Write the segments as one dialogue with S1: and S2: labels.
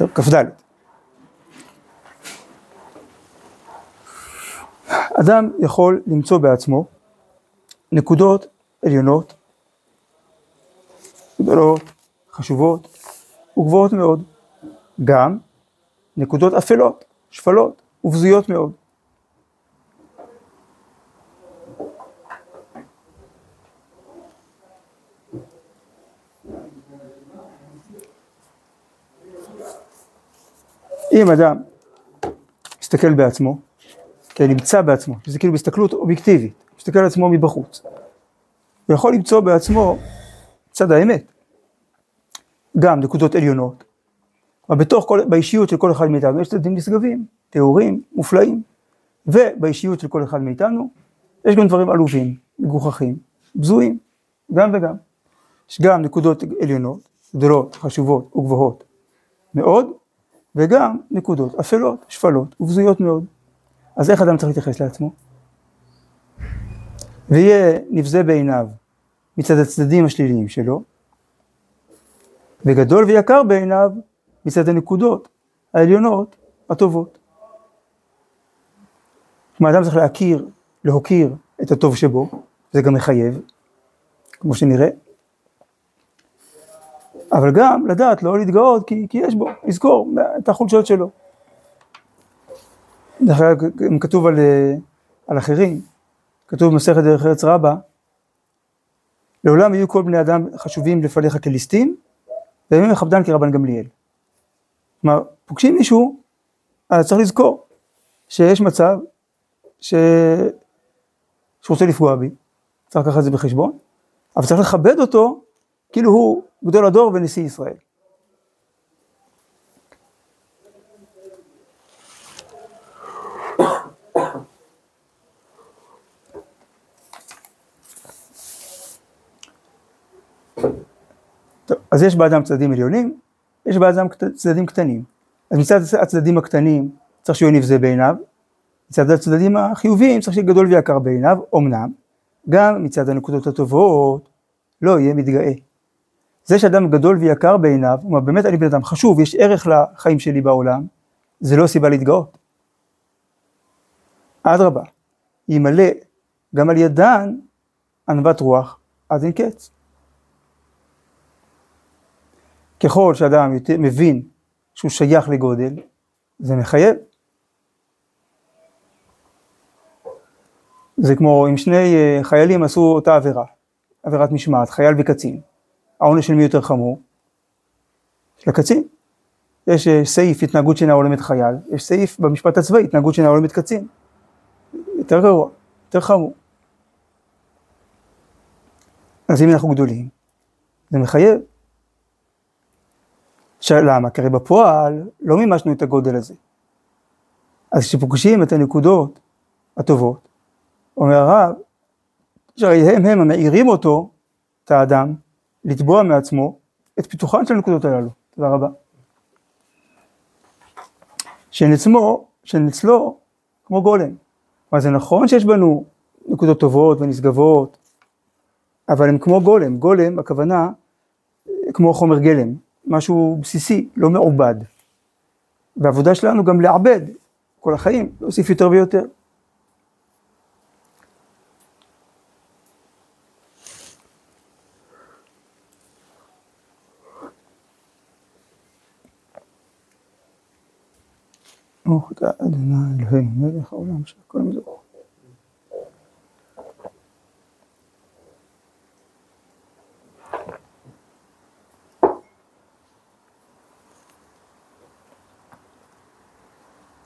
S1: טוב, כ"ד. אדם יכול למצוא בעצמו נקודות עליונות, גדולות, חשובות וגבוהות מאוד, גם נקודות אפלות, שפלות ובזויות מאוד. אם אדם מסתכל בעצמו, כן, נמצא בעצמו, זה כאילו בהסתכלות אובייקטיבית, מסתכל על עצמו מבחוץ, הוא יכול למצוא בעצמו צד האמת, גם נקודות עליונות, אבל בתוך כל, באישיות של כל אחד מאיתנו יש צדדים נשגבים, טהורים, מופלאים, ובאישיות של כל אחד מאיתנו יש גם דברים עלובים, מגוחכים, בזויים, גם וגם. יש גם נקודות עליונות, גדולות, חשובות וגבוהות מאוד, וגם נקודות אפלות, שפלות ובזויות מאוד. אז איך אדם צריך להתייחס לעצמו? ויהיה נבזה בעיניו מצד הצדדים השליליים שלו, וגדול ויקר בעיניו מצד הנקודות העליונות הטובות. כלומר, אדם צריך להכיר, להוקיר את הטוב שבו, זה גם מחייב, כמו שנראה, אבל גם לדעת לא להתגאות כי, כי יש בו, לזכור את החולשות שלו. דרך אגב, כתוב על, על אחרים, כתוב במסכת דרך ארץ רבה, לעולם יהיו כל בני אדם חשובים לפניך כליסטים, וימים מכבדן כרבן גמליאל. כלומר, פוגשים מישהו, אז צריך לזכור שיש מצב ש... שרוצה לפגוע בי, צריך לקחת את זה בחשבון, אבל צריך לכבד אותו כאילו הוא גדול הדור ונשיא ישראל. טוב, אז יש באדם צדדים עליונים, יש באדם צדדים קטנים. אז מצד הצדדים הקטנים צריך שיהיה נבזה בעיניו, מצד הצדדים החיוביים צריך שיהיה גדול ויקר בעיניו, אמנם, גם מצד הנקודות הטובות לא יהיה מתגאה. זה שאדם גדול ויקר בעיניו, הוא אומר באמת אני בן אדם חשוב, יש ערך לחיים שלי בעולם, זה לא סיבה להתגאות. אדרבה, ימלא גם על ידן ענוות רוח, אז אין קץ. ככל שאדם יותר מבין שהוא שייך לגודל, זה מחייב. זה כמו אם שני אה, חיילים עשו אותה עבירה, עבירת משמעת, חייל וקצין. העונש של מי יותר חמור? של הקצין. יש אה, סעיף התנהגות שאינה הולמת חייל, יש סעיף במשפט הצבאי התנהגות שאינה הולמת קצין. יותר גרוע, יותר חמור. אז אם אנחנו גדולים, זה מחייב. למה? כי הרי בפועל לא מימשנו את הגודל הזה. אז כשפוגשים את הנקודות הטובות, אומר הרב, שהרי הם הם המאירים אותו, את האדם, לתבוע מעצמו את פיתוחן של הנקודות הללו. תודה רבה. שנצמו, שנצלו כמו גולם. כלומר זה נכון שיש בנו נקודות טובות ונשגבות, אבל הם כמו גולם. גולם, הכוונה, כמו חומר גלם, משהו בסיסי, לא מעובד. והעבודה שלנו גם לעבד כל החיים, להוסיף יותר ויותר. ברוך אתה אדוני אלוהינו מלך העולם שהכל מזרחו.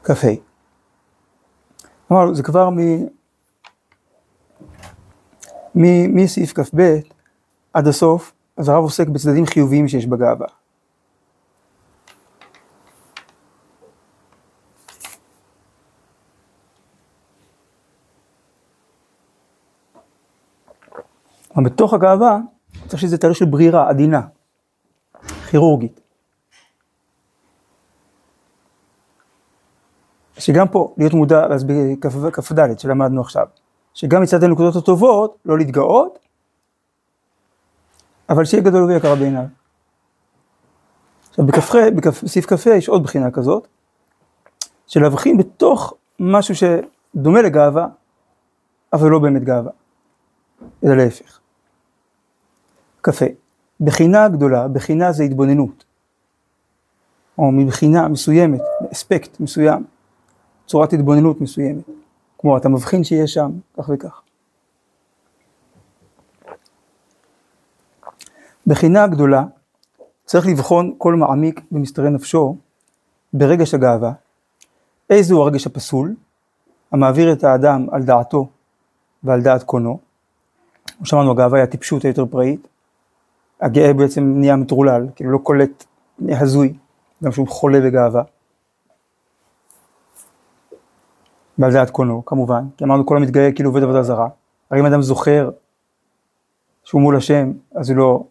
S1: כ"ה. אמרנו, זה כבר. מ... מסעיף כ"ב עד הסוף, אז הרב עוסק בצדדים חיוביים שיש בגאווה. אבל בתוך הגאווה צריך שזה תהליך של ברירה עדינה, כירורגית. שגם פה להיות מודע, אז בכ"ד שלמדנו עכשיו, שגם מצד הנקודות הטובות לא להתגאות, אבל שיהיה גדול ויקר בעיניו. עכשיו בכ"ח, בסעיף כ"ה יש עוד בחינה כזאת, של להבחין בתוך משהו שדומה לגאווה, אבל לא באמת גאווה, אלא להפך. כ"ה, בחינה גדולה, בחינה זה התבוננות, או מבחינה מסוימת, אספקט מסוים, צורת התבוננות מסוימת, כמו אתה מבחין שיש שם, כך וכך. בחינה גדולה צריך לבחון כל מעמיק במסתרי נפשו ברגש הגאווה, איזהו הרגש הפסול, המעביר את האדם על דעתו ועל דעת קונו. שאמרנו, הגאווה היא הטיפשות היותר פראית. הגאה בעצם נהיה מטרולל, כאילו לא קולט, נהיה הזוי, גם שהוא חולה בגאווה. ועל דעת קונו, כמובן, כי אמרנו כל המתגאה כאילו עובד עבודה זרה. הרי אם אדם זוכר שהוא מול השם, אז הוא לא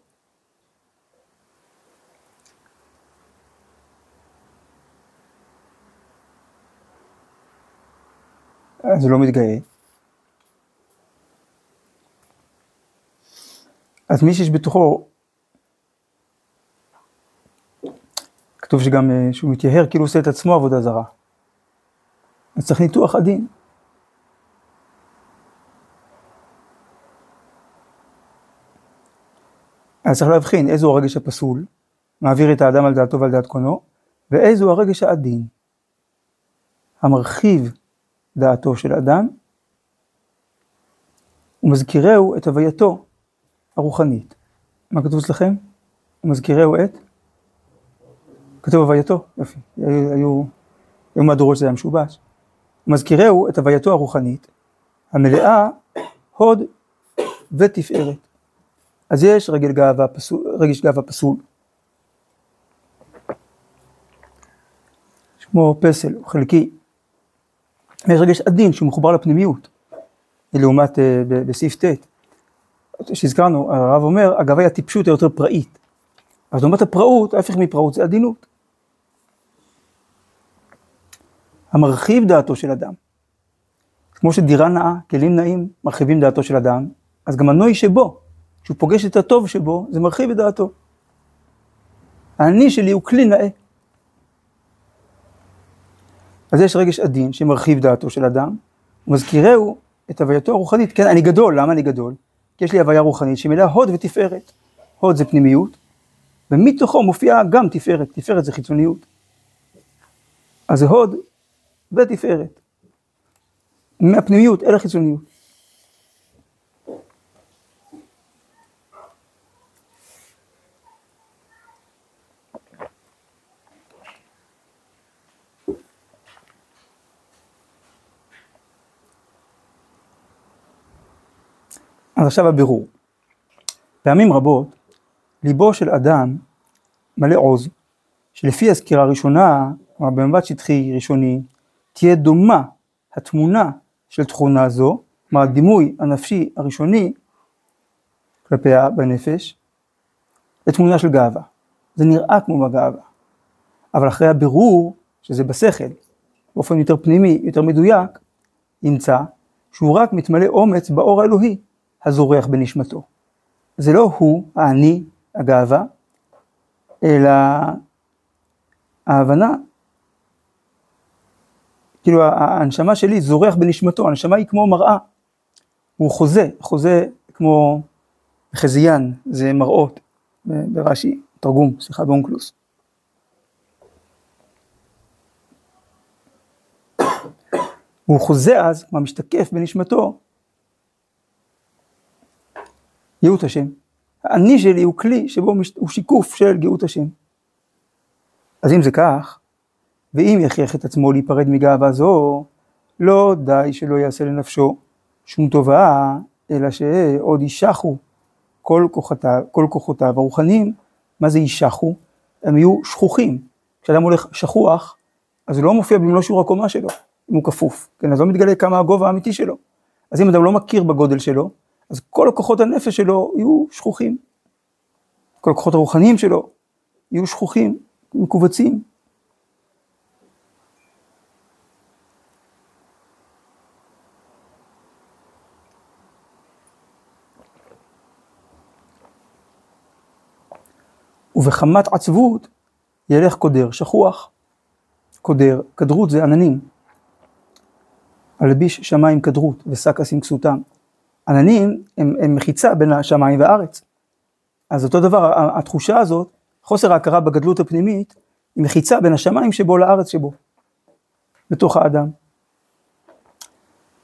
S1: אז הוא לא מתגאה. אז מי שיש בתוכו, כתוב שגם אה, שהוא מתייהר כאילו עושה את עצמו עבודה זרה. אז צריך ניתוח עדין. אז צריך להבחין איזו הרגש הפסול, מעביר את האדם על דעתו ועל דעת קונו, ואיזו הרגש העדין, המרחיב דעתו של אדם, ומזכירהו את הווייתו הרוחנית. מה כתוב אצלכם? ומזכירהו את? כתוב הווייתו, יופי, היו, היו, היו מהדורות שזה היה משובש. ומזכירהו את הווייתו הרוחנית, המלאה הוד ותפארת. אז יש רגל גאווה פסול, רגש גאווה פסול. כמו פסל, חלקי. יש רגש עדין שהוא מחובר לפנימיות, לעומת אה, בסעיף ט', שהזכרנו, הרב אומר, אגב היא הטיפשות היותר פראית. אז לעומת הפראות, ההפך מפראות זה עדינות. המרחיב דעתו של אדם. כמו שדירה נאה, כלים נאים, מרחיבים דעתו של אדם, אז גם הנוי שבו, כשהוא פוגש את הטוב שבו, זה מרחיב את דעתו. האני שלי הוא כלי נאה. אז יש רגש עדין שמרחיב דעתו של אדם, ומזכירהו את הווייתו הרוחנית. כן, אני גדול, למה אני גדול? כי יש לי הוויה רוחנית שמלאה הוד ותפארת. הוד זה פנימיות, ומתוכו מופיעה גם תפארת, תפארת זה חיצוניות. אז הוד ותפארת. מהפנימיות אל החיצוניות. אז עכשיו הבירור. פעמים רבות, ליבו של אדם מלא עוז, שלפי הסקירה הראשונה, כלומר במבט שטחי ראשוני, תהיה דומה התמונה של תכונה זו, כלומר הדימוי הנפשי הראשוני כלפיה בנפש, לתמונה של גאווה. זה נראה כמו בגאווה. אבל אחרי הבירור, שזה בשכל, באופן יותר פנימי, יותר מדויק, ימצא שהוא רק מתמלא אומץ באור האלוהי, הזורח בנשמתו. זה לא הוא, האני, הגאווה, אלא ההבנה, כאילו הנשמה שלי זורח בנשמתו, הנשמה היא כמו מראה, הוא חוזה, חוזה כמו חזיין, זה מראות, ברש"י, תרגום, סליחה, באונקלוס. הוא חוזה אז, כלומר משתקף בנשמתו, גאות השם. האני שלי הוא כלי שבו הוא שיקוף של גאות השם. אז אם זה כך, ואם יכריח את עצמו להיפרד מגאווה זו, לא די שלא יעשה לנפשו שום טובה, אלא שעוד יישחו כל כל כוחותיו הרוחניים. מה זה יישחו? הם יהיו שכוחים. כשאדם הולך שכוח, אז הוא לא מופיע במלוא שיעור הקומה שלו, אם הוא כפוף. כן, אז לא מתגלה כמה הגובה האמיתי שלו. אז אם אדם לא מכיר בגודל שלו, אז כל הכוחות הנפש שלו יהיו שכוחים. כל הכוחות הרוחניים שלו יהיו שכוחים, מכווצים. ובחמת עצבות ילך קודר, שכוח, קודר, קדרות זה עננים. הלביש שמיים קדרות ושק אשים כסותם. עננים הם, הם מחיצה בין השמיים והארץ. אז אותו דבר, התחושה הזאת, חוסר ההכרה בגדלות הפנימית, היא מחיצה בין השמיים שבו לארץ שבו, בתוך האדם.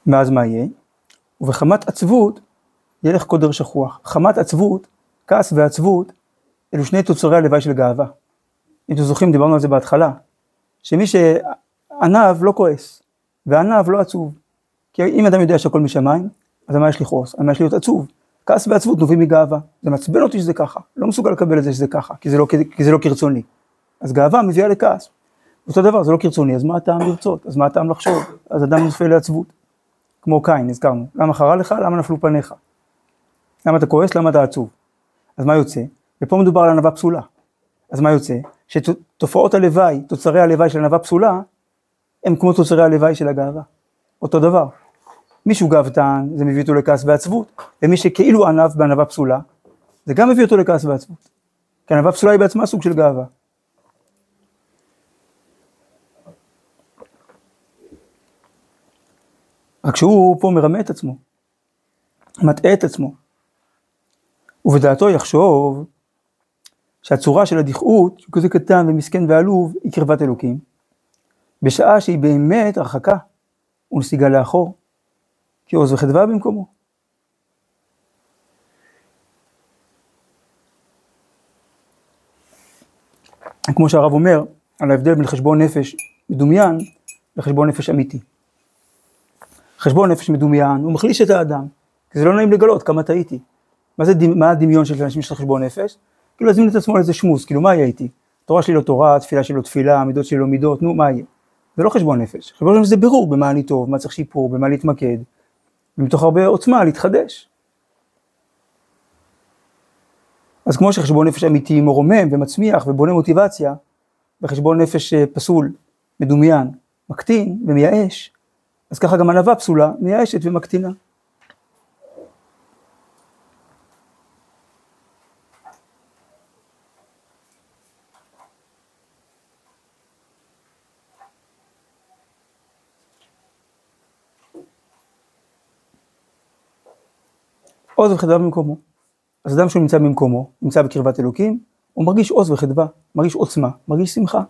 S1: ואז מה יהיה? ובחמת עצבות ילך קודר שכוח. חמת עצבות, כעס ועצבות, אלו שני תוצרי הלוואי של גאווה. אם אתם זוכרים, דיברנו על זה בהתחלה, שמי שענב לא כועס, וענב לא עצוב. כי אם אדם יודע שהכל משמיים, אז מה יש לכעוס? מה יש להיות עצוב? כעס ועצבות נובעים מגאווה. זה מעצבן אותי שזה ככה, לא מסוגל לקבל את זה שזה ככה, כי זה לא, כי זה לא כרצוני. אז גאווה מביאה לכעס. אותו דבר, זה לא כרצוני, אז מה הטעם לרצות? אז מה הטעם לחשוב? אז אדם נופל לעצבות. כמו קין, הזכרנו. למה חרה לך? למה נפלו פניך? למה אתה כועס? למה אתה עצוב? אז מה יוצא? ופה מדובר על ענווה פסולה. אז מה יוצא? שתופעות הלוואי, תוצרי הלוואי של ענווה פסולה, הם כמו תוצרי הלוואי של הגאווה. אותו דבר. מישהו גאוותן, זה מביא אותו לכעס ועצבות, ומי שכאילו ענב בענווה פסולה, זה גם מביא אותו לכעס ועצבות. כי ענווה פסולה היא בעצמה סוג של גאווה. רק שהוא פה מרמה את עצמו, מטעה את עצמו, ובדעתו יחשוב שהצורה של הדכאות, שהוא כזה קטן ומסכן ועלוב, היא קרבת אלוקים, בשעה שהיא באמת הרחקה ונסיגה לאחור, כי עוז וחדווה במקומו. כמו שהרב אומר, על ההבדל בין חשבון נפש מדומיין לחשבון נפש אמיתי. חשבון נפש מדומיין, הוא מחליש את האדם, כי זה לא נעים לגלות כמה טעיתי. מה זה, מה הדמיון של אנשים של חשבון נפש? כאילו להזמין את עצמו לאיזה שמוס, כאילו מה יהיה איתי? תורה שלי לא תורה, תפילה שלי לא תפילה, מידות שלי לא מידות, נו מה יהיה? זה לא חשבון נפש, חשבון נפש זה בירור במה אני טוב, מה צריך שיפור, במה להתמקד, ומתוך הרבה עוצמה להתחדש. אז כמו שחשבון נפש אמיתי מרומם ומצמיח ובונה מוטיבציה, וחשבון נפש אה, פסול, מדומיין, מקטין ומייאש, אז ככה גם ענווה פסולה מייאשת ומקטינה. עוז וחדווה במקומו. אז אדם שהוא נמצא במקומו, נמצא בקרבת אלוקים, הוא מרגיש עוז וחדווה, מרגיש עוצמה, מרגיש שמחה.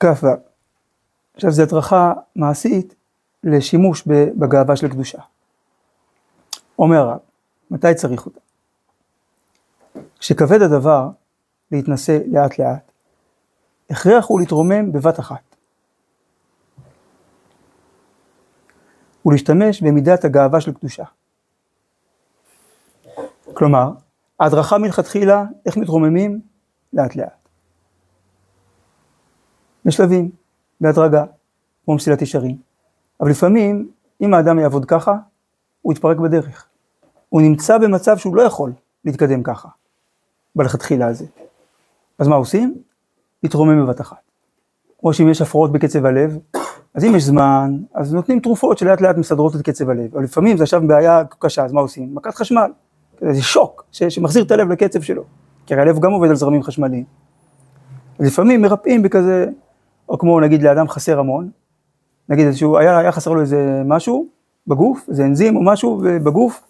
S1: כ"ו. עכשיו זו הדרכה מעשית לשימוש בגאווה של קדושה. אומר הרב, מתי צריך אותה? כשכבד הדבר להתנשא לאט לאט, הכרח הוא להתרומם בבת אחת. ולהשתמש במידת הגאווה של קדושה. כלומר, ההדרכה מלכתחילה, איך מתרוממים? לאט לאט. בשלבים, בהדרגה, כמו מסילת ישרים. אבל לפעמים, אם האדם יעבוד ככה, הוא יתפרק בדרך. הוא נמצא במצב שהוא לא יכול להתקדם ככה, בלכתחילה הזה. אז מה עושים? להתרומם בבת אחת. או שאם יש הפרעות בקצב הלב, אז אם יש זמן, אז נותנים תרופות שלאט לאט מסדרות את קצב הלב. אבל לפעמים זה עכשיו בעיה קשה, אז מה עושים? מכת חשמל. זה שוק ש- שמחזיר את הלב לקצב שלו. כי הרי הלב גם עובד על זרמים חשמליים. לפעמים מרפאים בכזה או כמו נגיד לאדם חסר המון, נגיד שהוא היה, היה חסר לו איזה משהו בגוף, איזה אנזים או משהו בגוף,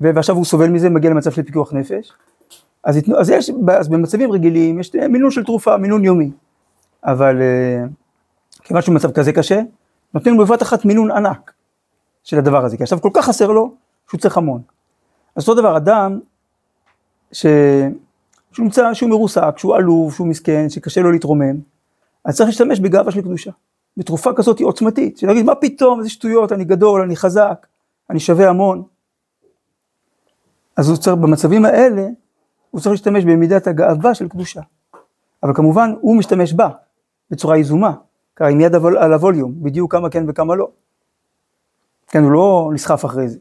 S1: ועכשיו הוא סובל מזה, מגיע למצב של פיקוח נפש, אז, אז, יש, אז במצבים רגילים יש מינון של תרופה, מינון יומי, אבל אה, כיוון שהוא במצב כזה קשה, נותנים לו בבת אחת מינון ענק של הדבר הזה, כי עכשיו כל כך חסר לו, שהוא צריך המון. אז אותו דבר, אדם ש... שהוא נמצא, שהוא מרוסק, שהוא עלוב, שהוא מסכן, שקשה לו להתרומם, אז צריך להשתמש בגאווה של קדושה. בתרופה כזאת עוצמתית, שלהגיד מה פתאום, איזה שטויות, אני גדול, אני חזק, אני שווה המון. אז הוא צריך, במצבים האלה, הוא צריך להשתמש במידת הגאווה של קדושה. אבל כמובן, הוא משתמש בה, בצורה יזומה, ככה עם יד על הווליום, בדיוק כמה כן וכמה לא. כן, הוא לא נסחף אחרי זה.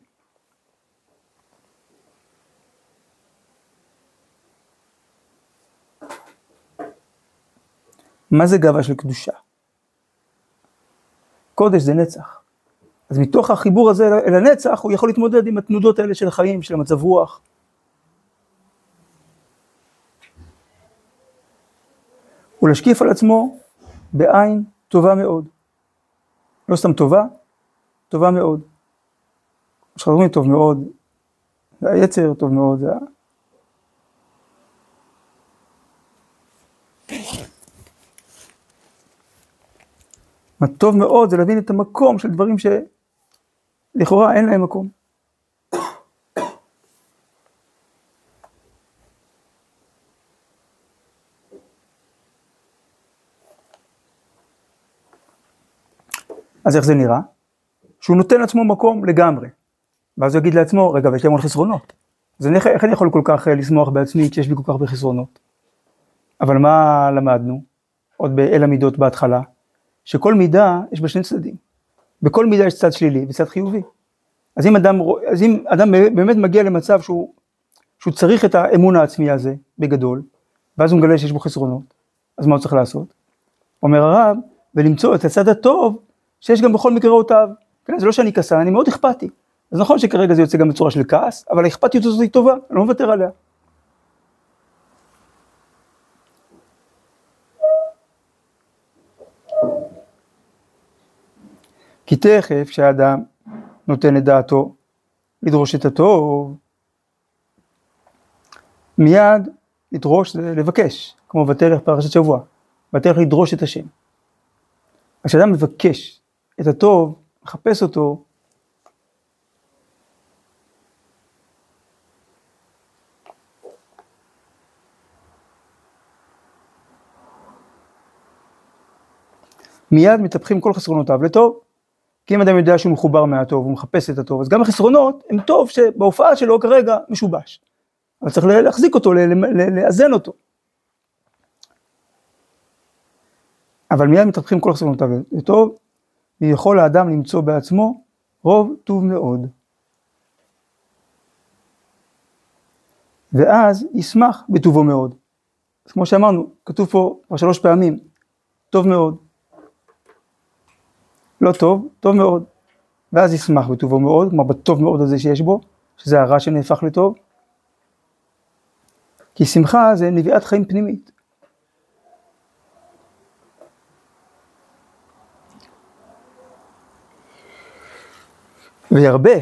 S1: מה זה גאווה של קדושה? קודש זה נצח. אז מתוך החיבור הזה אל הנצח, הוא יכול להתמודד עם התנודות האלה של החיים, של המצב רוח. ולהשקיף על עצמו בעין טובה מאוד. לא סתם טובה, טובה מאוד. יש לך אומרים טוב מאוד, זה היצר טוב מאוד, זה ה... מה טוב מאוד זה להבין את המקום של דברים שלכאורה אין להם מקום. אז איך זה נראה? שהוא נותן לעצמו מקום לגמרי. ואז הוא יגיד לעצמו, רגע, ויש לי המון חסרונות. אז אני, איך אני יכול כל כך אה, לשמוח בעצמי כשיש לי כל כך הרבה חסרונות? אבל מה למדנו? עוד באל המידות בהתחלה, שכל מידה יש בה שני צדדים. בכל מידה יש צד שלילי וצד חיובי. אז אם אדם, אז אם אדם באמת מגיע למצב שהוא, שהוא צריך את האמון העצמי הזה, בגדול, ואז הוא מגלה שיש בו חסרונות, אז מה הוא צריך לעשות? אומר הרב, ולמצוא את הצד הטוב שיש גם בכל מקראותיו. כן, זה לא שאני כעסן, אני מאוד אכפתי. אז נכון שכרגע זה יוצא גם בצורה של כעס, אבל האכפתיות הזאת היא טובה, אני לא מוותר עליה. כי תכף כשאדם נותן את דעתו לדרוש את הטוב, מיד לדרוש זה לבקש, כמו ותלך פרשת שבוע, ותלך לדרוש את השם. כשאדם מבקש את הטוב, מחפש אותו, מיד מתהפכים כל חסרונותיו לטוב. כי אם אדם יודע שהוא מחובר מהטוב, הוא מחפש את הטוב, אז גם החסרונות הם טוב שבהופעה שלו כרגע משובש. אבל צריך להחזיק אותו, לאזן אותו. אבל מיד מתהפכים כל חסרונותיו לטוב, ויכול האדם למצוא בעצמו רוב טוב מאוד. ואז ישמח בטובו מאוד. אז כמו שאמרנו, כתוב פה כבר שלוש פעמים, טוב מאוד. לא טוב, טוב מאוד. ואז ישמח בטובו מאוד, כלומר בטוב מאוד הזה שיש בו, שזה הרע שנהפך לטוב. כי שמחה זה נביאת חיים פנימית. וירבה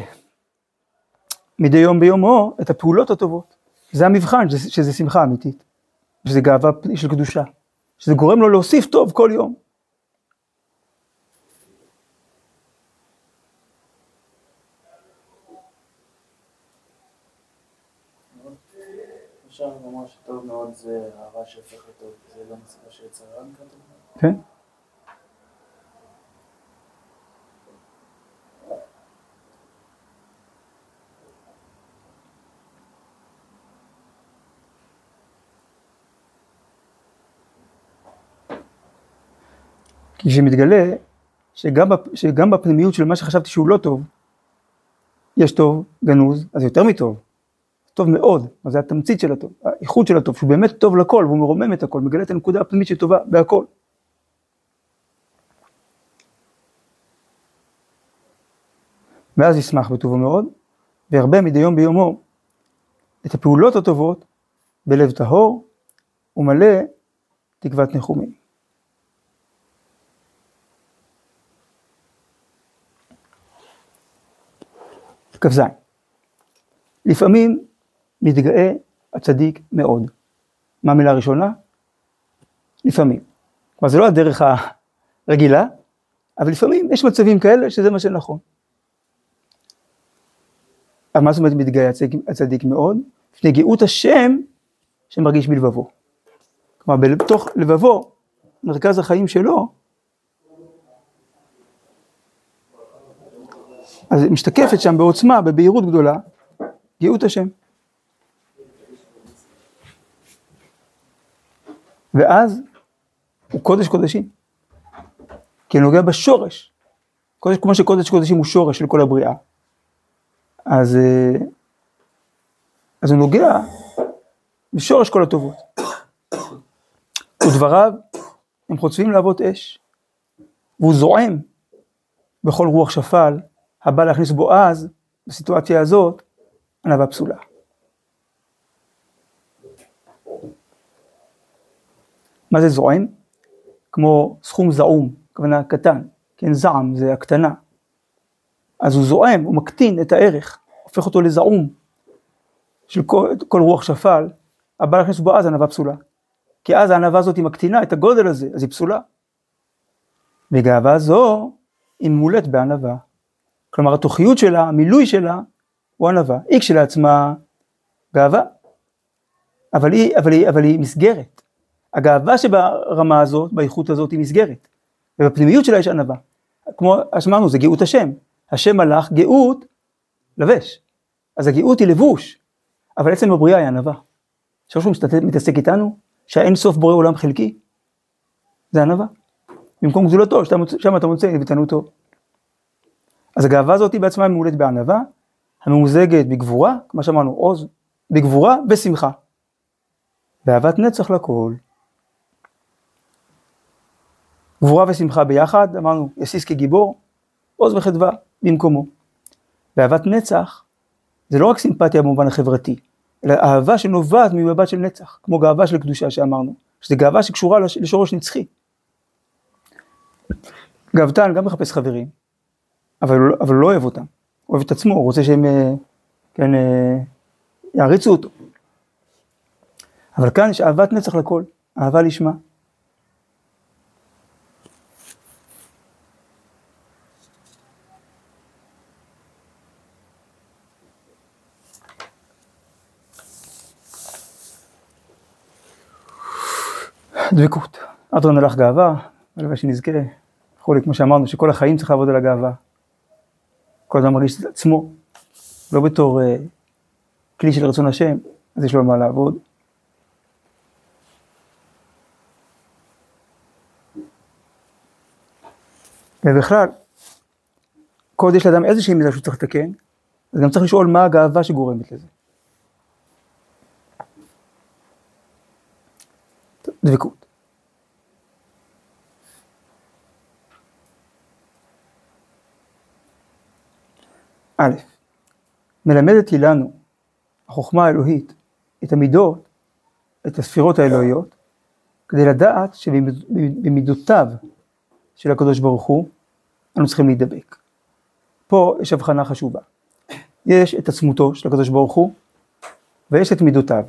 S1: מדי יום ביומו את הפעולות הטובות. זה המבחן, שזה, שזה שמחה אמיתית, שזה גאווה של קדושה, שזה גורם לו להוסיף טוב כל יום.
S2: אפשר לומר שטוב מאוד זה הרע שהופך לטוב, זה הסיבה שיצא רע
S1: כן. כי כשמתגלה שגם, שגם בפנימיות של מה שחשבתי שהוא לא טוב, יש טוב, גנוז, אז יותר מטוב. טוב מאוד, אז זה התמצית של הטוב, האיכות של הטוב, שהוא באמת טוב לכל, והוא מרומם את הכל, מגלה את הנקודה הפנימית שטובה בהכל. ואז ישמח בטובו מאוד, וירבה מדי יום ביומו את הפעולות הטובות בלב טהור ומלא תקוות ניחומים. כ"ז. לפעמים מתגאה הצדיק מאוד. מה המילה הראשונה? לפעמים. כלומר זה לא הדרך הרגילה, אבל לפעמים יש מצבים כאלה שזה מה שנכון. אבל מה זאת אומרת מתגאה הצדיק, הצדיק מאוד? לפני גאות השם שמרגיש בלבבו. כלומר בתוך לבבו, מרכז החיים שלו, אז משתקפת שם בעוצמה, בבהירות גדולה, גאות השם. ואז הוא קודש קודשים. כי הוא נוגע בשורש. קודש, כמו שקודש קודשים הוא שורש של כל הבריאה. אז, אה, אז הוא נוגע בשורש כל הטובות. ודבריו הם חוצבים להבות אש. והוא זועם בכל רוח שפל הבא להכניס בו אז, בסיטואציה הזאת, ענווה פסולה. מה זה זועם? כמו סכום זעום, הכוונה קטן, כן, זעם זה הקטנה. אז הוא זועם, הוא מקטין את הערך, הופך אותו לזעום של כל, כל רוח שפל, הבא להכניס בו אז ענווה פסולה. כי אז הענווה הזאת היא מקטינה את הגודל הזה, אז היא פסולה. וגאווה זו היא מולט בענווה. כלומר התוכיות שלה, המילוי שלה, הוא ענווה. היא כשלעצמה גאווה, אבל היא, אבל, היא, אבל היא מסגרת. הגאווה שברמה הזאת, באיכות הזאת, היא מסגרת. ובפנימיות שלה יש ענווה. כמו שאמרנו, זה גאות השם. השם מלאך, גאות, לבש. אז הגאות היא לבוש, אבל עצם הבריאה היא ענווה. שמשהו מתעסק איתנו, שהאין סוף בורא עולם חלקי, זה ענווה. במקום גזולתו, שם אתה מוצא איתנותו. אז הגאווה הזאת היא בעצמה ממולאת בענווה, הממוזגת בגבורה, כמו שאמרנו, עוז, בגבורה ושמחה. באהבת נצח לכל. גבורה ושמחה ביחד, אמרנו, יסיס כגיבור, עוז וחדווה במקומו. באהבת נצח זה לא רק סימפתיה במובן החברתי, אלא אהבה שנובעת ממבט של נצח, כמו גאווה של קדושה שאמרנו, שזה גאווה שקשורה לשורש נצחי. גאוותן גם מחפש חברים, אבל, אבל הוא לא אוהב אותם, אוהב את עצמו, הוא רוצה שהם אה, כן, אה, יעריצו אותו. אבל כאן יש אהבת נצח לכל, אהבה לשמה. דבקות. אדרון הלך גאווה, הלוואי שנזכה, וכולי, כמו שאמרנו, שכל החיים צריך לעבוד על הגאווה. כל אדם מרגיש את עצמו, לא בתור uh, כלי של רצון השם, אז יש לו מה לעבוד. ובכלל, כל עוד יש לאדם איזושהי מידה שהוא צריך לתקן, אז גם צריך לשאול מה הגאווה שגורמת לזה. דבקות. א', מלמדת היא לנו, החוכמה האלוהית, את המידות, את הספירות האלוהיות, כדי לדעת שבמידותיו של הקדוש ברוך הוא, אנו צריכים להידבק. פה יש הבחנה חשובה. יש את עצמותו של הקדוש ברוך הוא, ויש את מידותיו,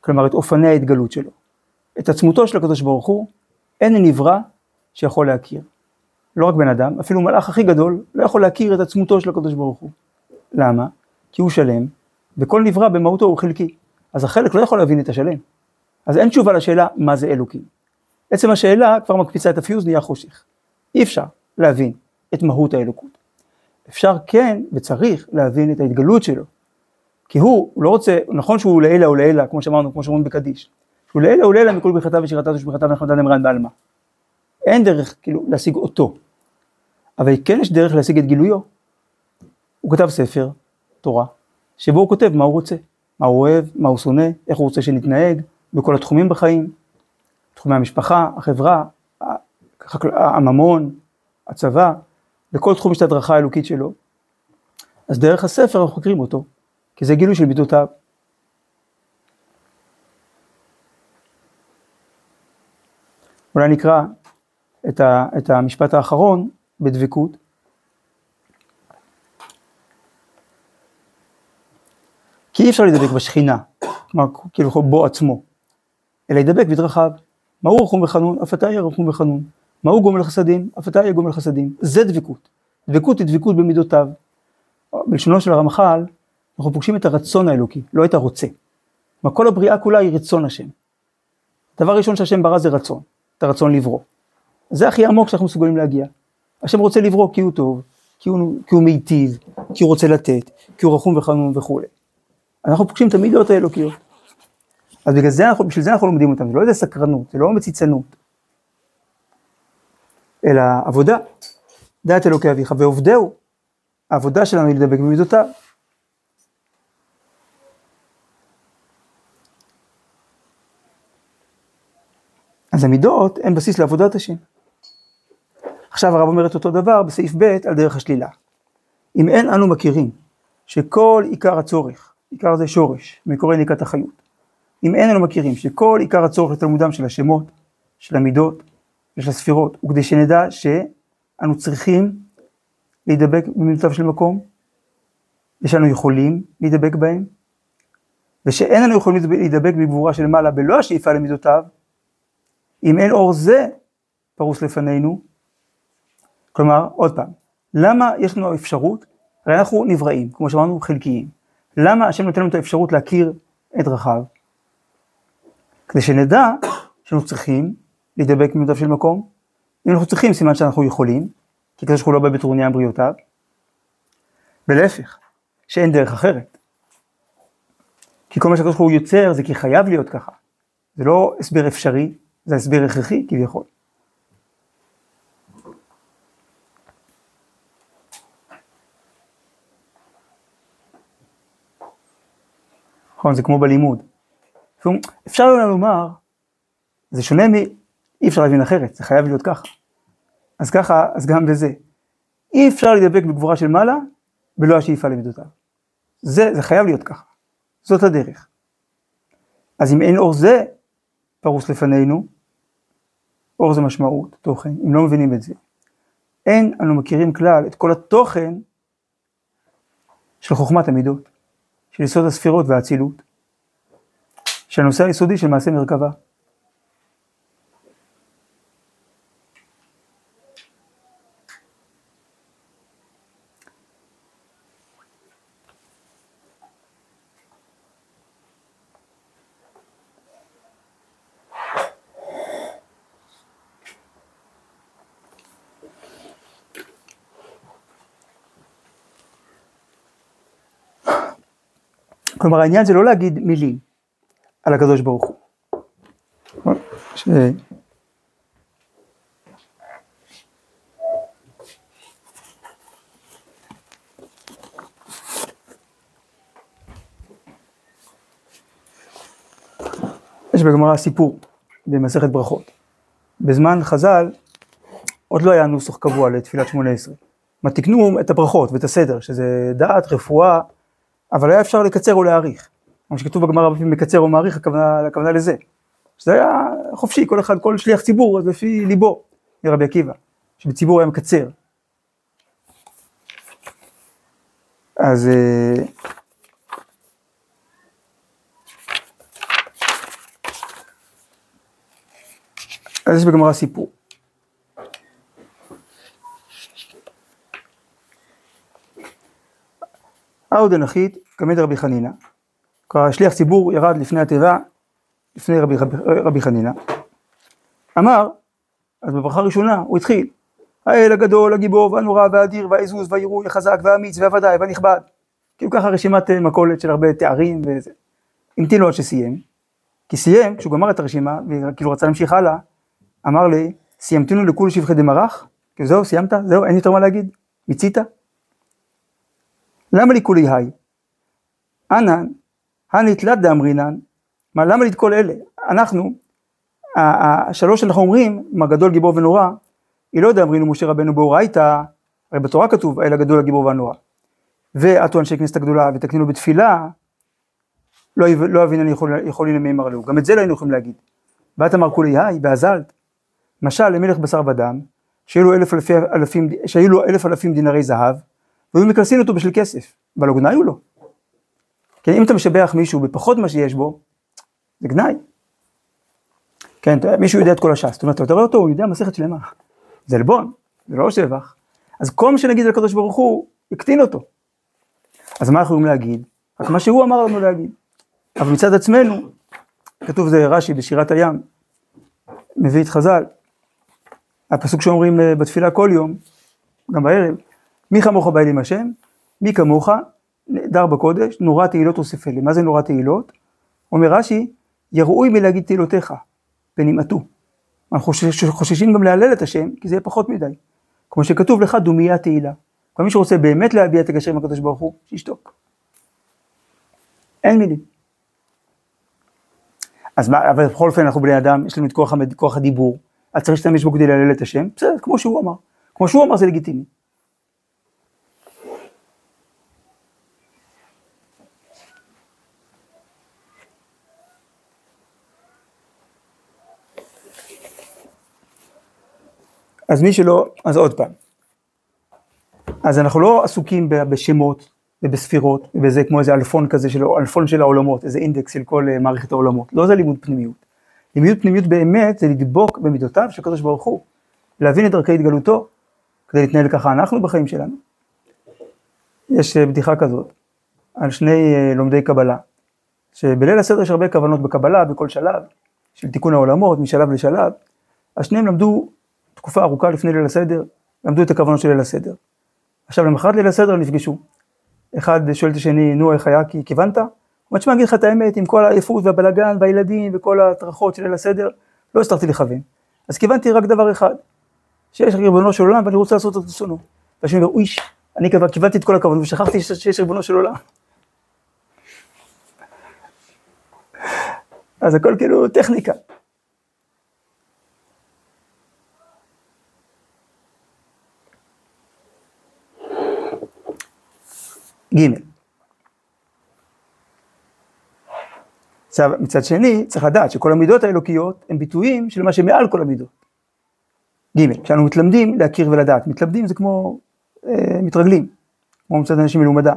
S1: כלומר את אופני ההתגלות שלו. את עצמותו של הקדוש ברוך הוא, אין נברא שיכול להכיר. לא רק בן אדם, אפילו מלאך הכי גדול לא יכול להכיר את עצמותו של הקדוש ברוך הוא. למה? כי הוא שלם, וכל נברא במהותו הוא חלקי. אז החלק לא יכול להבין את השלם. אז אין תשובה לשאלה מה זה אלוקים. עצם השאלה כבר מקפיצה את הפיוז נהיה חושך. אי אפשר להבין את מהות האלוקות. אפשר כן וצריך להבין את ההתגלות שלו. כי הוא, הוא לא רוצה, נכון שהוא לעילא ולעילא, כמו שאמרנו, כמו שאומרים בקדיש. שהוא לעילא ולעילא מכל ברכתה ושירתה ושבחתה ונחמתה נמרן בעלמא. אין דרך כאילו להשיג אותו. אבל כן יש דרך להשיג את גילויו. הוא כתב ספר, תורה, שבו הוא כותב מה הוא רוצה, מה הוא אוהב, מה הוא שונא, איך הוא רוצה שנתנהג, בכל התחומים בחיים, תחומי המשפחה, החברה, הממון, הצבא, בכל תחום יש את ההדרכה האלוקית שלו. אז דרך הספר אנחנו חוקרים אותו, כי זה גילוי של מידותיו. אולי נקרא את, ה, את המשפט האחרון בדבקות. כי אי אפשר להידבק בשכינה, כלומר כאילו בו עצמו, אלא להידבק בדרכיו. מהו רחום וחנון? אף אתה יהיה רחום וחנון. מהו גומל חסדים? אף אתה יהיה גומל חסדים. זה דבקות. דבקות היא דבקות במידותיו. בלשונו של הרמח"ל, אנחנו פוגשים את הרצון האלוקי, לא את הרוצה. כלומר כל הבריאה כולה היא רצון השם. דבר ראשון שהשם ברא זה רצון, את הרצון לברוא. זה הכי עמוק שאנחנו מסוגלים להגיע. השם רוצה לברוא כי הוא טוב, כי הוא, כי הוא מיטיב, כי הוא רוצה לתת, כי הוא רחום וחנון וכולי. אנחנו פוגשים את המידות האלוקיות. אז בגלל זה אנחנו, בשביל זה אנחנו לומדים אותם, זה לא איזה סקרנות, זה לא מציצנות, אלא עבודה, דעת אלוקי אביך, ועובדהו, העבודה שלנו היא לדבק במידותיו. אז המידות הן בסיס לעבודת השם. עכשיו הרב אומר את אותו דבר בסעיף ב' על דרך השלילה. אם אין אנו מכירים שכל עיקר הצורך, עיקר זה שורש, מקורי ניקת החיות, אם אין אנו מכירים שכל עיקר הצורך לתלמודם של השמות, של המידות ושל הספירות, וכדי שנדע שאנו צריכים להידבק במידותיו של מקום, ושאנו יכולים להידבק בהם, ושאין לנו יכולים להידבק בגבורה של מעלה בלא השאיפה למידותיו, אם אין אור זה פרוס לפנינו, כלומר, עוד פעם, למה יש לנו אפשרות, הרי אנחנו נבראים, כמו שאמרנו, חלקיים. למה השם נותן לנו את האפשרות להכיר את דרכיו? כדי שנדע שאנחנו צריכים להידבק במידותיו של מקום. אם אנחנו צריכים, סימן שאנחנו יכולים, כי כזה שהוא לא בא בטרוניה בריאותיו. ולהפך, שאין דרך אחרת. כי כל מה שהקדוש ברוך הוא יוצר זה כי חייב להיות ככה. זה לא הסבר אפשרי, זה הסבר הכרחי כביכול. נכון, זה כמו בלימוד. אפשר אולי לומר, זה שונה מ... אי אפשר להבין אחרת, זה חייב להיות ככה. אז ככה, אז גם בזה. אי אפשר להידבק בגבורה של מעלה, בלא השאיפה למידותיו. זה, זה חייב להיות ככה. זאת הדרך. אז אם אין אור זה פרוס לפנינו, אור זה משמעות, תוכן, אם לא מבינים את זה. אין אנו מכירים כלל את כל התוכן של חוכמת המידות, של יסוד הספירות והאצילות, של הנושא היסודי של מעשה מרכבה. כלומר העניין זה לא להגיד מילים על הקדוש ברוך הוא. ש... יש בגמרא סיפור במסכת ברכות. בזמן חז"ל עוד לא היה נוסח קבוע לתפילת שמונה עשרה. מה תקנו את הברכות ואת הסדר, שזה דעת, רפואה, אבל היה אפשר לקצר או להאריך. כמו שכתוב בגמרא הרבה פעמים מקצר או מאריך, הכוונה, הכוונה לזה. שזה היה חופשי, כל אחד, כל שליח ציבור, אז לפי ליבו, מרבי עקיבא, שבציבור היה מקצר. אז... אה, אז יש בגמרא סיפור. אהו דנחית כמד רבי חנינא. כלומר, שליח ציבור ירד לפני התיבה, לפני רבי, רבי, חנינא. אמר, אז בברכה הראשונה הוא התחיל, האל הגדול, הגיבור והנורא והאדיר והעזוז והעירוי החזק והאמיץ והוודאי והנכבד. כאילו ככה רשימת אה, מכולת של הרבה תארים וזה. המתין לו עד שסיים, כי סיים, כשהוא גמר את הרשימה, וכאילו רצה להמשיך הלאה, אמר לי, סיימתנו לכול שבחי דמרח? כאילו זהו, סיימת? זהו, אין יותר מה להגיד? מיצית? למה לי כולי היי? אנן, הנתלת דאמרינן, מה למה כל אלה? אנחנו, השלוש שאנחנו אומרים, מה גדול גיבור ונורא, היא לא דאמרינו משה רבנו באורייתא, הרי בתורה כתוב האל הגדול הגיבור והנורא. ועטו אנשי כנסת הגדולה ותקנינו בתפילה, לא, לא אבין אני יכול, יכולים למי אמר לו, גם את זה לא היינו יכולים להגיד. ואת אמר כולי היי, באזלת, משל למלך בשר ודם, שהיו לו אלף אלפים, שהיו לו אלף אלפים דינרי זהב, והיו מקלסין אותו בשביל כסף, אבל לא גנאי הוא כן, אם אתה משבח מישהו בפחות ממה שיש בו, זה גנאי. כן, מישהו יודע את כל הש"ס, זאת אומרת, אתה רואה אותו, הוא יודע מסכת שלמה. זה עלבון, זה לא שבח. אז כל מה שנגיד על הקדוש ברוך הוא, יקטין אותו. אז מה אנחנו יכולים להגיד? רק מה שהוא אמר לנו להגיד. אבל מצד עצמנו, כתוב זה רש"י בשירת הים, מביא את חז"ל, הפסוק שאומרים אה, בתפילה כל יום, גם בערב, מי כמוך בא אלים השם, מי כמוך, נהדר בקודש, נורא תהילות אוסף אלה. מה זה נורא תהילות? אומר רש"י, יראוי מלהגיד תהילותיך, ונמעטו. אנחנו חוששים גם להלל את השם, כי זה יהיה פחות מדי. כמו שכתוב לך, דומיה תהילה. כל מי שרוצה באמת להביע את הקשר עם הקדוש ברוך הוא, שישתוק. אין מילים. אז מה, אבל בכל אופן אנחנו בני אדם, יש לנו את כוח. כוח הדיבור, אז צריך להשתמש בו כדי להלל את השם, בסדר, כמו שהוא אמר. כמו שהוא אמר זה לגיטימי. אז מי שלא, אז עוד פעם. אז אנחנו לא עסוקים בשמות ובספירות ובזה כמו איזה אלפון כזה של אלפון של העולמות, איזה אינדקס של כל אה, מערכת העולמות. לא זה לימוד פנימיות. לימוד פנימיות באמת זה לדבוק במידותיו של הקדוש ברוך הוא, להבין את דרכי התגלותו, כדי להתנהל ככה אנחנו בחיים שלנו. יש אה, בדיחה כזאת על שני אה, לומדי קבלה, שבליל הסדר יש הרבה כוונות בקבלה בכל שלב, של תיקון העולמות משלב לשלב, אז שניהם למדו תקופה ארוכה לפני ליל הסדר, למדו את הכוונות של ליל הסדר. עכשיו למחרת ליל הסדר נפגשו. אחד שואל את השני, נו איך היה, כי כיוונת? הוא אומר, תשמע, אגיד לך את האמת, עם כל העייפות והבלגן והילדים וכל הטרחות של ליל הסדר, לא הצלחתי לכוון. אז כיוונתי רק דבר אחד, שיש ריבונו של עולם ואני רוצה לעשות את רצונו. והשני אומר, אוי, אני כבר כיוונתי את כל הכוונות ושכחתי שיש ריבונו של עולם. אז הכל כאילו טכניקה. ג' עכשיו, מצד שני, צריך לדעת שכל המידות האלוקיות הן ביטויים של מה שמעל כל המידות. ג', כשאנו מתלמדים להכיר ולדעת, מתלמדים זה כמו אה, מתרגלים, כמו מצד אנשים מלומדה.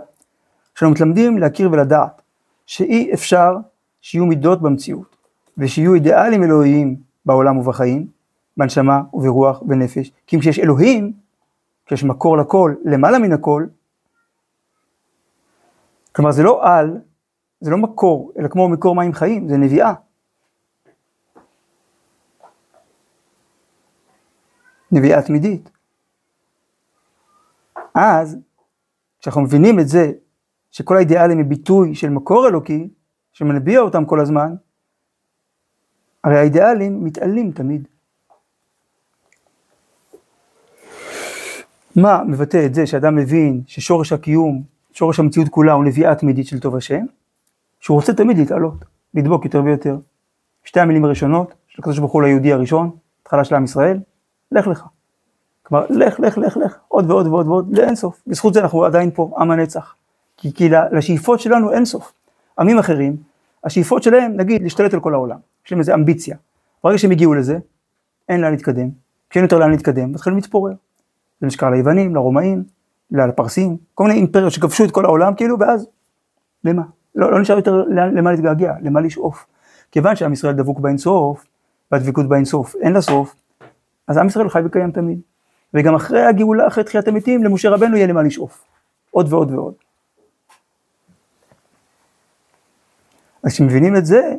S1: כשאנו מתלמדים להכיר ולדעת שאי אפשר שיהיו מידות במציאות, ושיהיו אידיאלים אלוהיים בעולם ובחיים, בנשמה וברוח ונפש, כי אם כשיש אלוהים, כשיש מקור לכל, למעלה מן הכל, כלומר זה לא על, זה לא מקור, אלא כמו מקור מים חיים, זה נביאה. נביאה תמידית. אז, כשאנחנו מבינים את זה, שכל האידיאלים הם ביטוי של מקור אלוקי, שמנביע אותם כל הזמן, הרי האידיאלים מתעלים תמיד. מה מבטא את זה שאדם מבין ששורש הקיום, שורש המציאות כולה הוא נביאה תמידית של טוב השם, שהוא רוצה תמיד להתעלות, לדבוק יותר ויותר. שתי המילים הראשונות של הקדוש ברוך הוא ליהודי הראשון, התחלה של עם ישראל, לך לך. כלומר, לך, לך, לך, לך, עוד ועוד ועוד ועוד, לאין סוף. בזכות זה אנחנו עדיין פה, עם הנצח. כי, כי לשאיפות שלנו אין סוף. עמים אחרים, השאיפות שלהם, נגיד, להשתלט על כל העולם. יש להם איזו אמביציה. ברגע שהם הגיעו לזה, אין לאן להתקדם, כי אין יותר לאן להתקדם, מתחילים להתפורר. זה נשקע ליוונים, לרומאים, לפרסים, כל מיני אימפריות שכבשו את כל העולם, כאילו, ואז, למה? לא, לא נשאר יותר למה להתגעגע, למה לשאוף. כיוון שעם ישראל דבוק באינסוף, והדבקות באינסוף אין לה סוף, אז עם ישראל חי וקיים תמיד. וגם אחרי הגאולה, אחרי תחיית המתים, למשה רבנו יהיה למה לשאוף. עוד ועוד ועוד. אז כשמבינים את זה,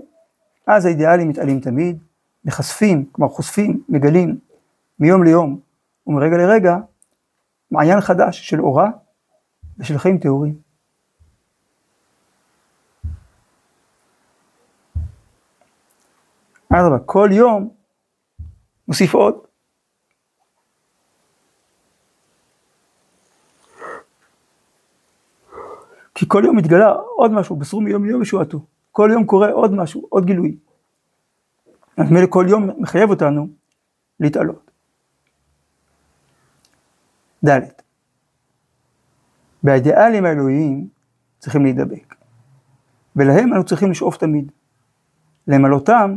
S1: אז האידיאלים מתעלים תמיד, מחשפים, כלומר חושפים, מגלים, מיום ליום ומרגע לרגע, מעיין חדש של אורה ושל חיים טהורים. אדרבה, כל יום מוסיף עוד. כי כל יום מתגלה עוד משהו, בסרו מיום ליום ישועתו. כל יום קורה עוד משהו, עוד גילוי. אז מילא כל יום מחייב אותנו להתעלות. ד' באידיאלים האלוהיים צריכים להידבק, ולהם אנו צריכים לשאוף תמיד. למלאותם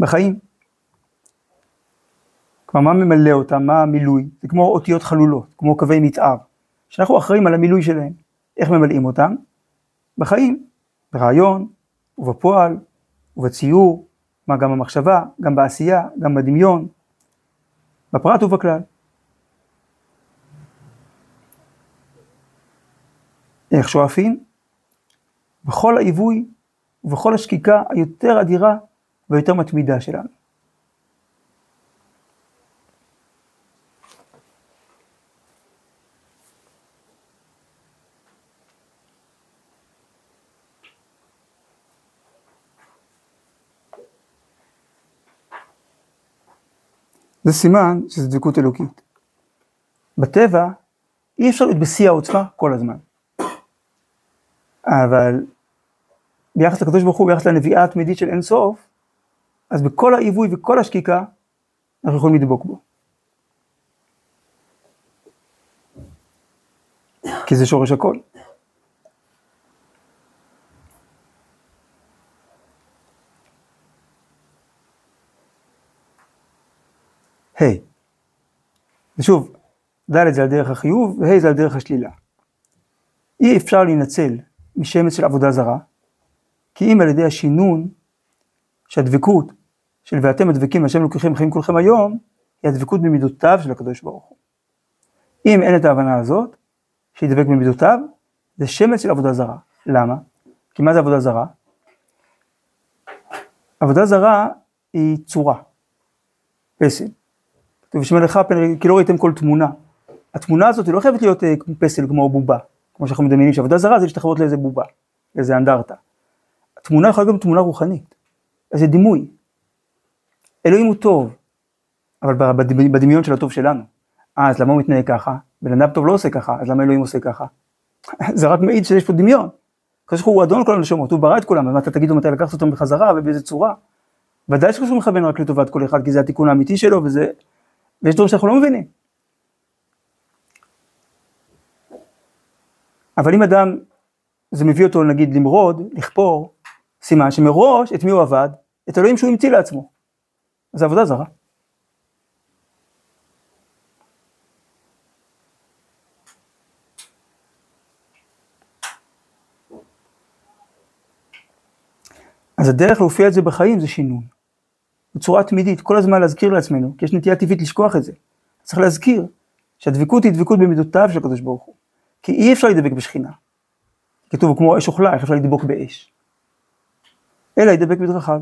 S1: בחיים. כלומר, מה ממלא אותם? מה המילוי? זה כמו אותיות חלולות, כמו קווי מתאר, שאנחנו אחראים על המילוי שלהם. איך ממלאים אותם? בחיים, ברעיון, ובפועל, ובציור, מה גם במחשבה, גם בעשייה, גם בדמיון, בפרט ובכלל. איך שואפים? בכל העיווי ובכל השקיקה היותר אדירה ויותר מתמידה שלנו. זה סימן שזה דבקות אלוקית. בטבע אי אפשר להיות בשיא העוצמה כל הזמן. אבל ביחס לקדוש ברוך הוא, ביחס לנביאה התמידית של אין סוף, אז בכל העיווי וכל השקיקה, אנחנו יכולים לדבוק בו. כי זה שורש הכל. ושוב, ד' זה על דרך החיוב, וה' זה על דרך השלילה. אי אפשר להינצל משמץ של עבודה זרה, כי אם על ידי השינון, שהדבקות של ואתם הדבקים השם לוקחים חיים כולכם היום, היא הדבקות במידותיו של הקדוש ברוך הוא. אם אין את ההבנה הזאת, שידבק במידותיו, זה שמץ של עבודה זרה. למה? כי מה זה עבודה זרה? עבודה זרה היא צורה, פסל. כתוב שמלאכה כי לא ראיתם כל תמונה. התמונה הזאת היא לא חייבת להיות אה, פסל כמו בובה, כמו שאנחנו מדמיינים שעבודה זרה זה להשתחוות לאיזה בובה, לאיזה אנדרטה. התמונה יכולה להיות תמונה רוחנית, איזה דימוי. אלוהים הוא טוב, אבל בדמיון של הטוב שלנו. אה, אז למה הוא מתנהג ככה? בן אדם טוב לא עושה ככה, אז למה אלוהים עושה ככה? זה רק מעיד שיש פה דמיון. הקדוש ברוך הוא אדון כל הנשמות, הוא ברא את כולם, אז אתה תגידו מתי לקחת אותם בחזרה ובאיזה צורה. ודאי ברוך מכוון רק לטובת כל אחד, כי זה התיקון האמיתי שלו, וזה... ויש דברים שאנחנו לא מבינים. אבל אם אדם, זה מביא אותו נגיד למרוד, לכפור, סימן שמראש את מי הוא עבד? את אלוהים שהוא המציא לעצמו. זה עבודה זרה. אז הדרך להופיע את זה בחיים זה שינון. בצורה תמידית, כל הזמן להזכיר לעצמנו, כי יש נטייה טבעית לשכוח את זה. צריך להזכיר שהדבקות היא דבקות במידותיו של הקדוש ברוך הוא. כי אי אפשר להידבק בשכינה. כתוב כמו אש אוכלה, איך אפשר לדבוק באש? אלא להידבק בדרכיו.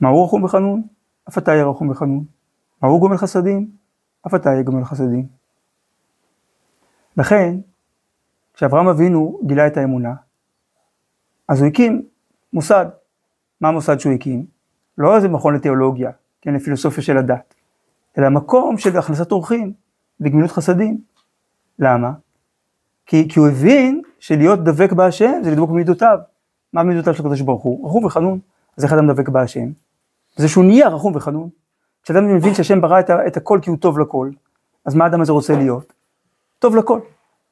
S1: מהו רחום וחנון? אף אתה יהיה רחום וחנון. מהו גומל חסדים? אף אתה יהיה גומל חסדים. לכן, כשאברהם אבינו גילה את האמונה, אז הוא הקים מוסד. מה המוסד שהוא הקים? לא איזה מכון לתיאולוגיה, כן, לפילוסופיה של הדת, אלא מקום של הכנסת אורחים וגמילות חסדים. למה? כי, כי הוא הבין שלהיות דבק בהשם זה לדבוק במידותיו. מה מידותיו של הקדוש ברוך הוא? רחום וחנון. אז איך אדם דבק בהשם? זה שהוא נהיה רחום וחנון. כשאדם מבין שהשם ברא את, את הכל כי הוא טוב לכל, אז מה האדם הזה רוצה להיות? טוב לכל,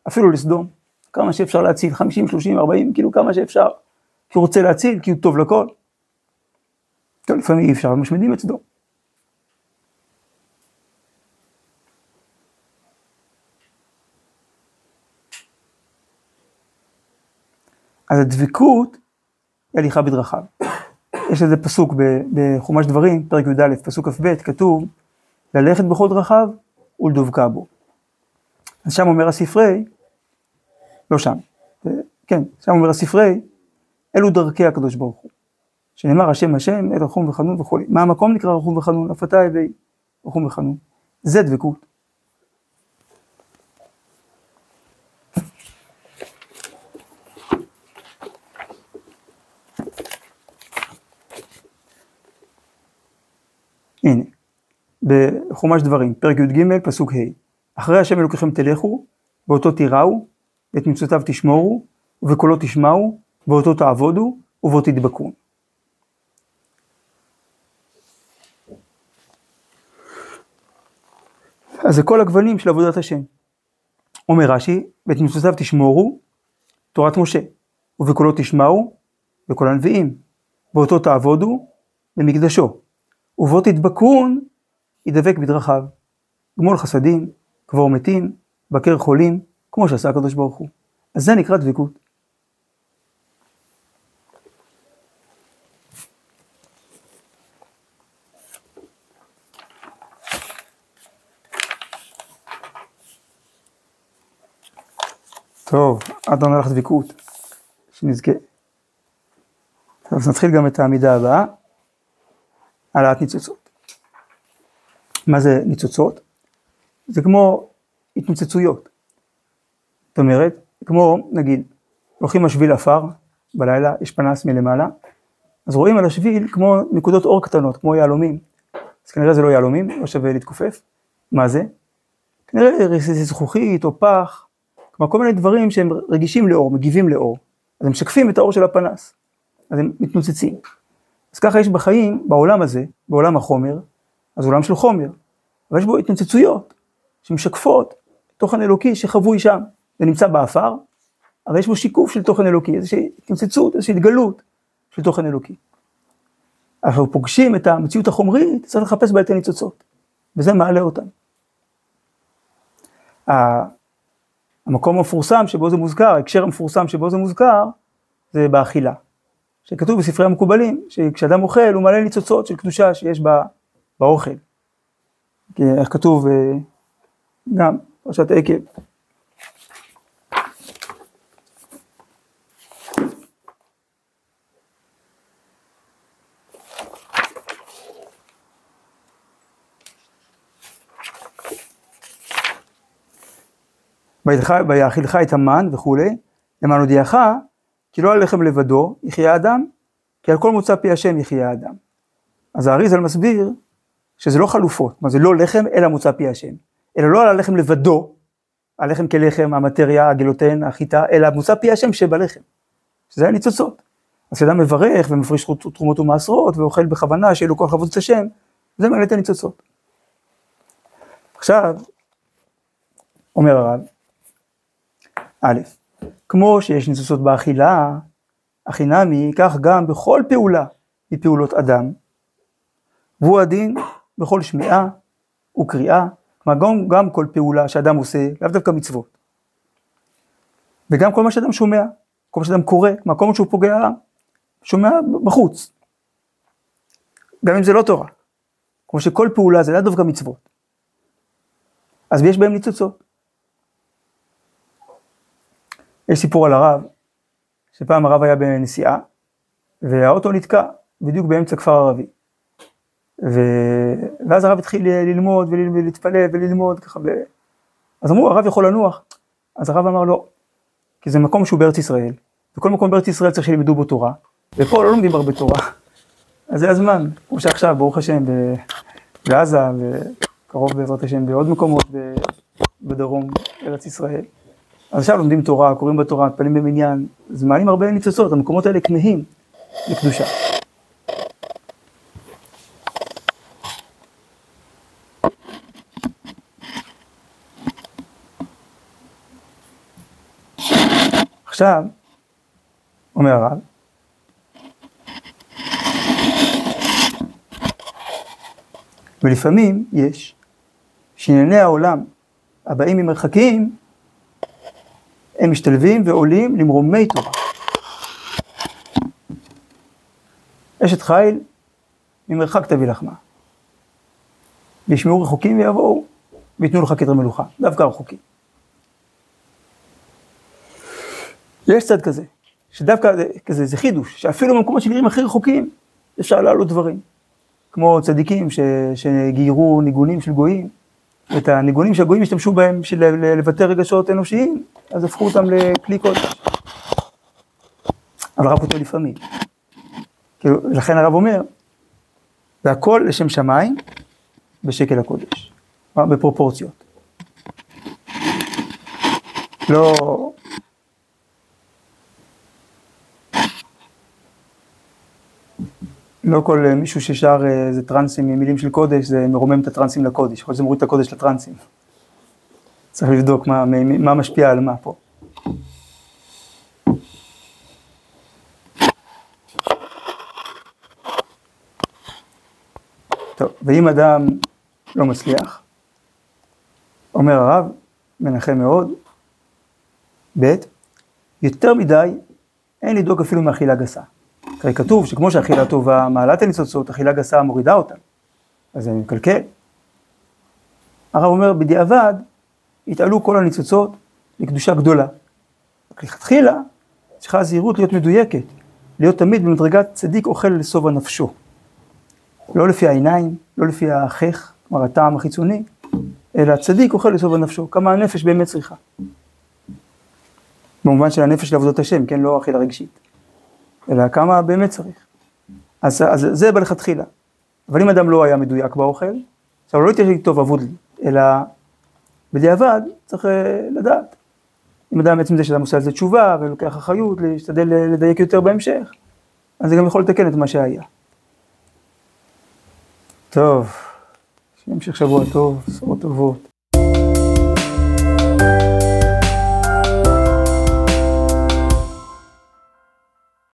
S1: אפילו לסדום. כמה שאפשר להציל, 50, 30, 40, כאילו כמה שאפשר. כי הוא רוצה להציל, כי הוא טוב לכל. טוב, לפעמים אי אפשר, משמידים את סדום. אז הדבקות היא הליכה בדרכיו. יש איזה פסוק בחומש דברים, פרק י"א, פסוק כ"ב, כתוב, ללכת בכל דרכיו ולדבקה בו. אז שם אומר הספרי, לא שם, כן, שם אומר הספרי, אלו דרכי הקדוש ברוך הוא. שנאמר השם השם, עת רחום וחנון וכולי. מה המקום נקרא רחום וחנון? אתה הווי רחום וחנון. זה דבקות. הנה, בחומש דברים, פרק י"ג, פסוק ה' אחרי השם אלוקיכם תלכו, באותו תיראו, ואת מצוותיו תשמורו, ובקולו תשמעו, ואותו תעבודו, ובו תדבקו. אז זה כל הגוונים של עבודת השם. אומר רש"י, ואת מצוותיו תשמורו, תורת משה, ובקולו תשמעו, בקול הנביאים, ואותו תעבודו, במקדשו, ובו תדבקון, ידבק בדרכיו. גמול חסדים, קבור מתים, בקר חולים, כמו שעשה הקדוש ברוך הוא. אז זה נקרא דבקות. טוב, עד עונה לך דבקות, שנזכה. אז נתחיל גם את העמידה הבאה, העלאת ניצוצות. מה זה ניצוצות? זה כמו התנוצצויות. זאת אומרת, כמו נגיד, הולכים על שביל עפר בלילה, יש פנס מלמעלה, אז רואים על השביל כמו נקודות אור קטנות, כמו יהלומים. אז כנראה זה לא יהלומים, לא שווה להתכופף. מה זה? כנראה זכוכית או פח, כלומר כל מיני דברים שהם רגישים לאור, מגיבים לאור, אז הם משקפים את האור של הפנס, אז הם מתנוצצים. אז ככה יש בחיים, בעולם הזה, בעולם החומר, אז עולם של חומר, אבל יש בו התנוצצויות שמשקפות תוכן אלוקי שחבוי שם, זה נמצא באפר, אבל יש בו שיקוף של תוכן אלוקי, איזושהי התנוצצות, איזושהי התגלות של תוכן אלוקי. אנחנו פוגשים את המציאות החומרית, צריך לחפש בה את הניצוצות. וזה מעלה אותם. המקום המפורסם שבו זה מוזכר, ההקשר המפורסם שבו זה מוזכר, זה באכילה. שכתוב בספרי המקובלים, שכשאדם אוכל הוא מלא ניצוצות של קדושה שיש בא, באוכל. איך כתוב אה, גם פרשת עקב. ויאכילך את המן וכולי, למען הודיעך כי לא על לחם לבדו יחיה האדם, כי על כל מוצא פי השם יחיה האדם. אז האריזל מסביר שזה לא חלופות, מה זה לא לחם אלא מוצא פי השם, אלא לא על הלחם לבדו, הלחם כלחם, המטריה, הגלוטן, החיטה, אלא מוצא פי השם שבלחם, שזה הניצוצות. אז כשאדם מברך ומפריש תרומות ומעשרות ואוכל בכוונה שיהיה לו כוח לעבוד את השם, זה מעלה את הניצוצות. עכשיו, אומר הרב, א', כמו שיש ניצוצות באכילה, הכי נמי, כך גם בכל פעולה מפעולות אדם, והוא הדין בכל שמיעה וקריאה, כלומר גם, גם כל פעולה שאדם עושה, לאו דווקא מצוות. וגם כל מה שאדם שומע, כל מה שאדם קורא, כלומר כל מה שהוא פוגע, שומע בחוץ. גם אם זה לא תורה. כמו שכל פעולה זה לאו דווקא מצוות. אז יש בהם ניצוצות. יש סיפור על הרב, שפעם הרב היה בנסיעה, והאוטו נתקע בדיוק באמצע כפר ערבי. ו... ואז הרב התחיל ללמוד ולהתפלל וללמוד ככה, ב... אז אמרו הרב יכול לנוח, אז הרב אמר לא, כי זה מקום שהוא בארץ ישראל, וכל מקום בארץ ישראל צריך שילמדו בו תורה, ופה לא לומדים הרבה תורה, אז זה הזמן, כמו שעכשיו, ברוך השם, בעזה, וקרוב בעזרת השם בעוד מקומות בדרום ארץ ישראל. אז עכשיו לומדים תורה, קוראים בתורה, מתפללים במניין, אז מעלים הרבה ניצוצות, המקומות האלה כמהים לקדושה. עכשיו, אומר הרב, ולפעמים יש שענייני העולם הבאים ממרחקים הם משתלבים ועולים למרומי תורה. אשת חיל, ממרחק תביא לחמה. וישמעו רחוקים ויבואו, ויתנו לך כתר מלוכה, דווקא רחוקים. יש צד כזה, שדווקא זה, כזה, זה חידוש, שאפילו במקומות שנראים הכי רחוקים, אפשר להעלות דברים. כמו צדיקים ש, שגיירו ניגונים של גויים, את הניגונים שהגויים השתמשו בהם בשביל לבטא רגשות אנושיים, אז הפכו אותם לכלי קודש. אבל הרב כותב לפעמים. כאילו, לכן הרב אומר, והכל לשם שמיים בשקל הקודש, בפרופורציות. לא... לא כל אה, מישהו ששר אה, איזה טרנסים עם מילים של קודש, זה מרומם את הטרנסים לקודש, יכול להיות שזה מוריד את הקודש לטרנסים. צריך לבדוק מה, מה משפיע על מה פה. טוב, ואם אדם לא מצליח, אומר הרב, מנחם מאוד, ב', יותר מדי, אין לדאוג אפילו מאכילה גסה. הרי כתוב שכמו שאכילה טובה מעלת הניצוצות, אכילה גסה מורידה אותה, אז זה מקלקל. הרב אומר, בדיעבד, התעלו כל הניצוצות לקדושה גדולה. רק לכתחילה, צריכה הזהירות להיות מדויקת, להיות תמיד במדרגת צדיק אוכל לשובע נפשו. לא לפי העיניים, לא לפי החך, כלומר הטעם החיצוני, אלא צדיק אוכל לשובע נפשו, כמה הנפש באמת צריכה. במובן של הנפש לעבודת השם, כן, לא אכילה רגשית. אלא כמה באמת צריך. אז, אז זה בלכתחילה. אבל אם אדם לא היה מדויק באוכל, עכשיו לא יתיישב טוב אבוד לי, אלא בדיעבד צריך אה, לדעת. אם אדם בעצם זה שאדם עושה על זה תשובה ולוקח אחריות, להשתדל לדייק יותר בהמשך, אז זה גם יכול לתקן את מה שהיה. טוב, שימשך שבוע טוב, בשורות טובות.